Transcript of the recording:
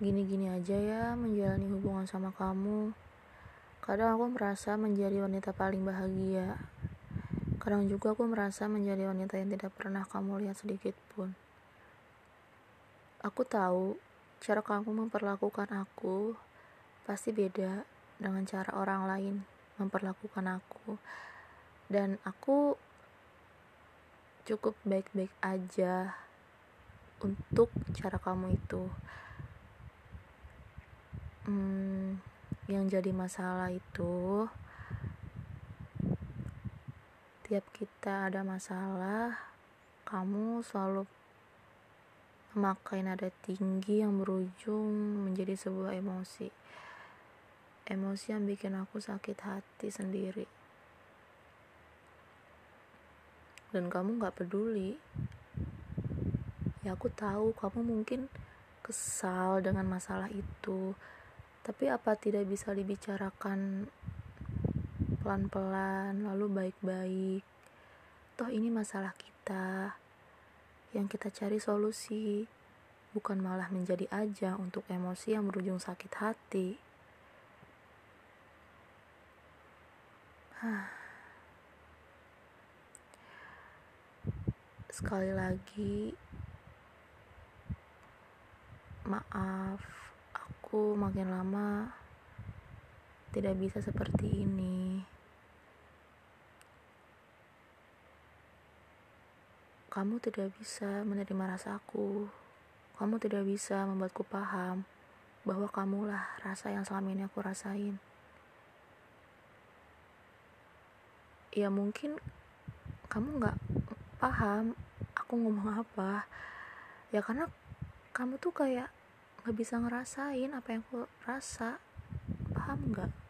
gini-gini aja ya menjalani hubungan sama kamu. Kadang aku merasa menjadi wanita paling bahagia. Kadang juga aku merasa menjadi wanita yang tidak pernah kamu lihat sedikit pun. Aku tahu cara kamu memperlakukan aku pasti beda dengan cara orang lain memperlakukan aku. Dan aku cukup baik-baik aja untuk cara kamu itu hmm, yang jadi masalah itu tiap kita ada masalah kamu selalu memakai nada tinggi yang berujung menjadi sebuah emosi. Emosi yang bikin aku sakit hati sendiri. Dan kamu gak peduli. Ya aku tahu kamu mungkin kesal dengan masalah itu tapi apa tidak bisa dibicarakan pelan-pelan lalu baik-baik? Toh ini masalah kita yang kita cari solusi, bukan malah menjadi ajang untuk emosi yang berujung sakit hati. Sekali lagi, maaf aku makin lama tidak bisa seperti ini. Kamu tidak bisa menerima rasaku. Kamu tidak bisa membuatku paham bahwa kamulah rasa yang selama ini aku rasain. Ya mungkin kamu gak paham aku ngomong apa. Ya karena kamu tuh kayak nggak bisa ngerasain apa yang aku rasa. Paham nggak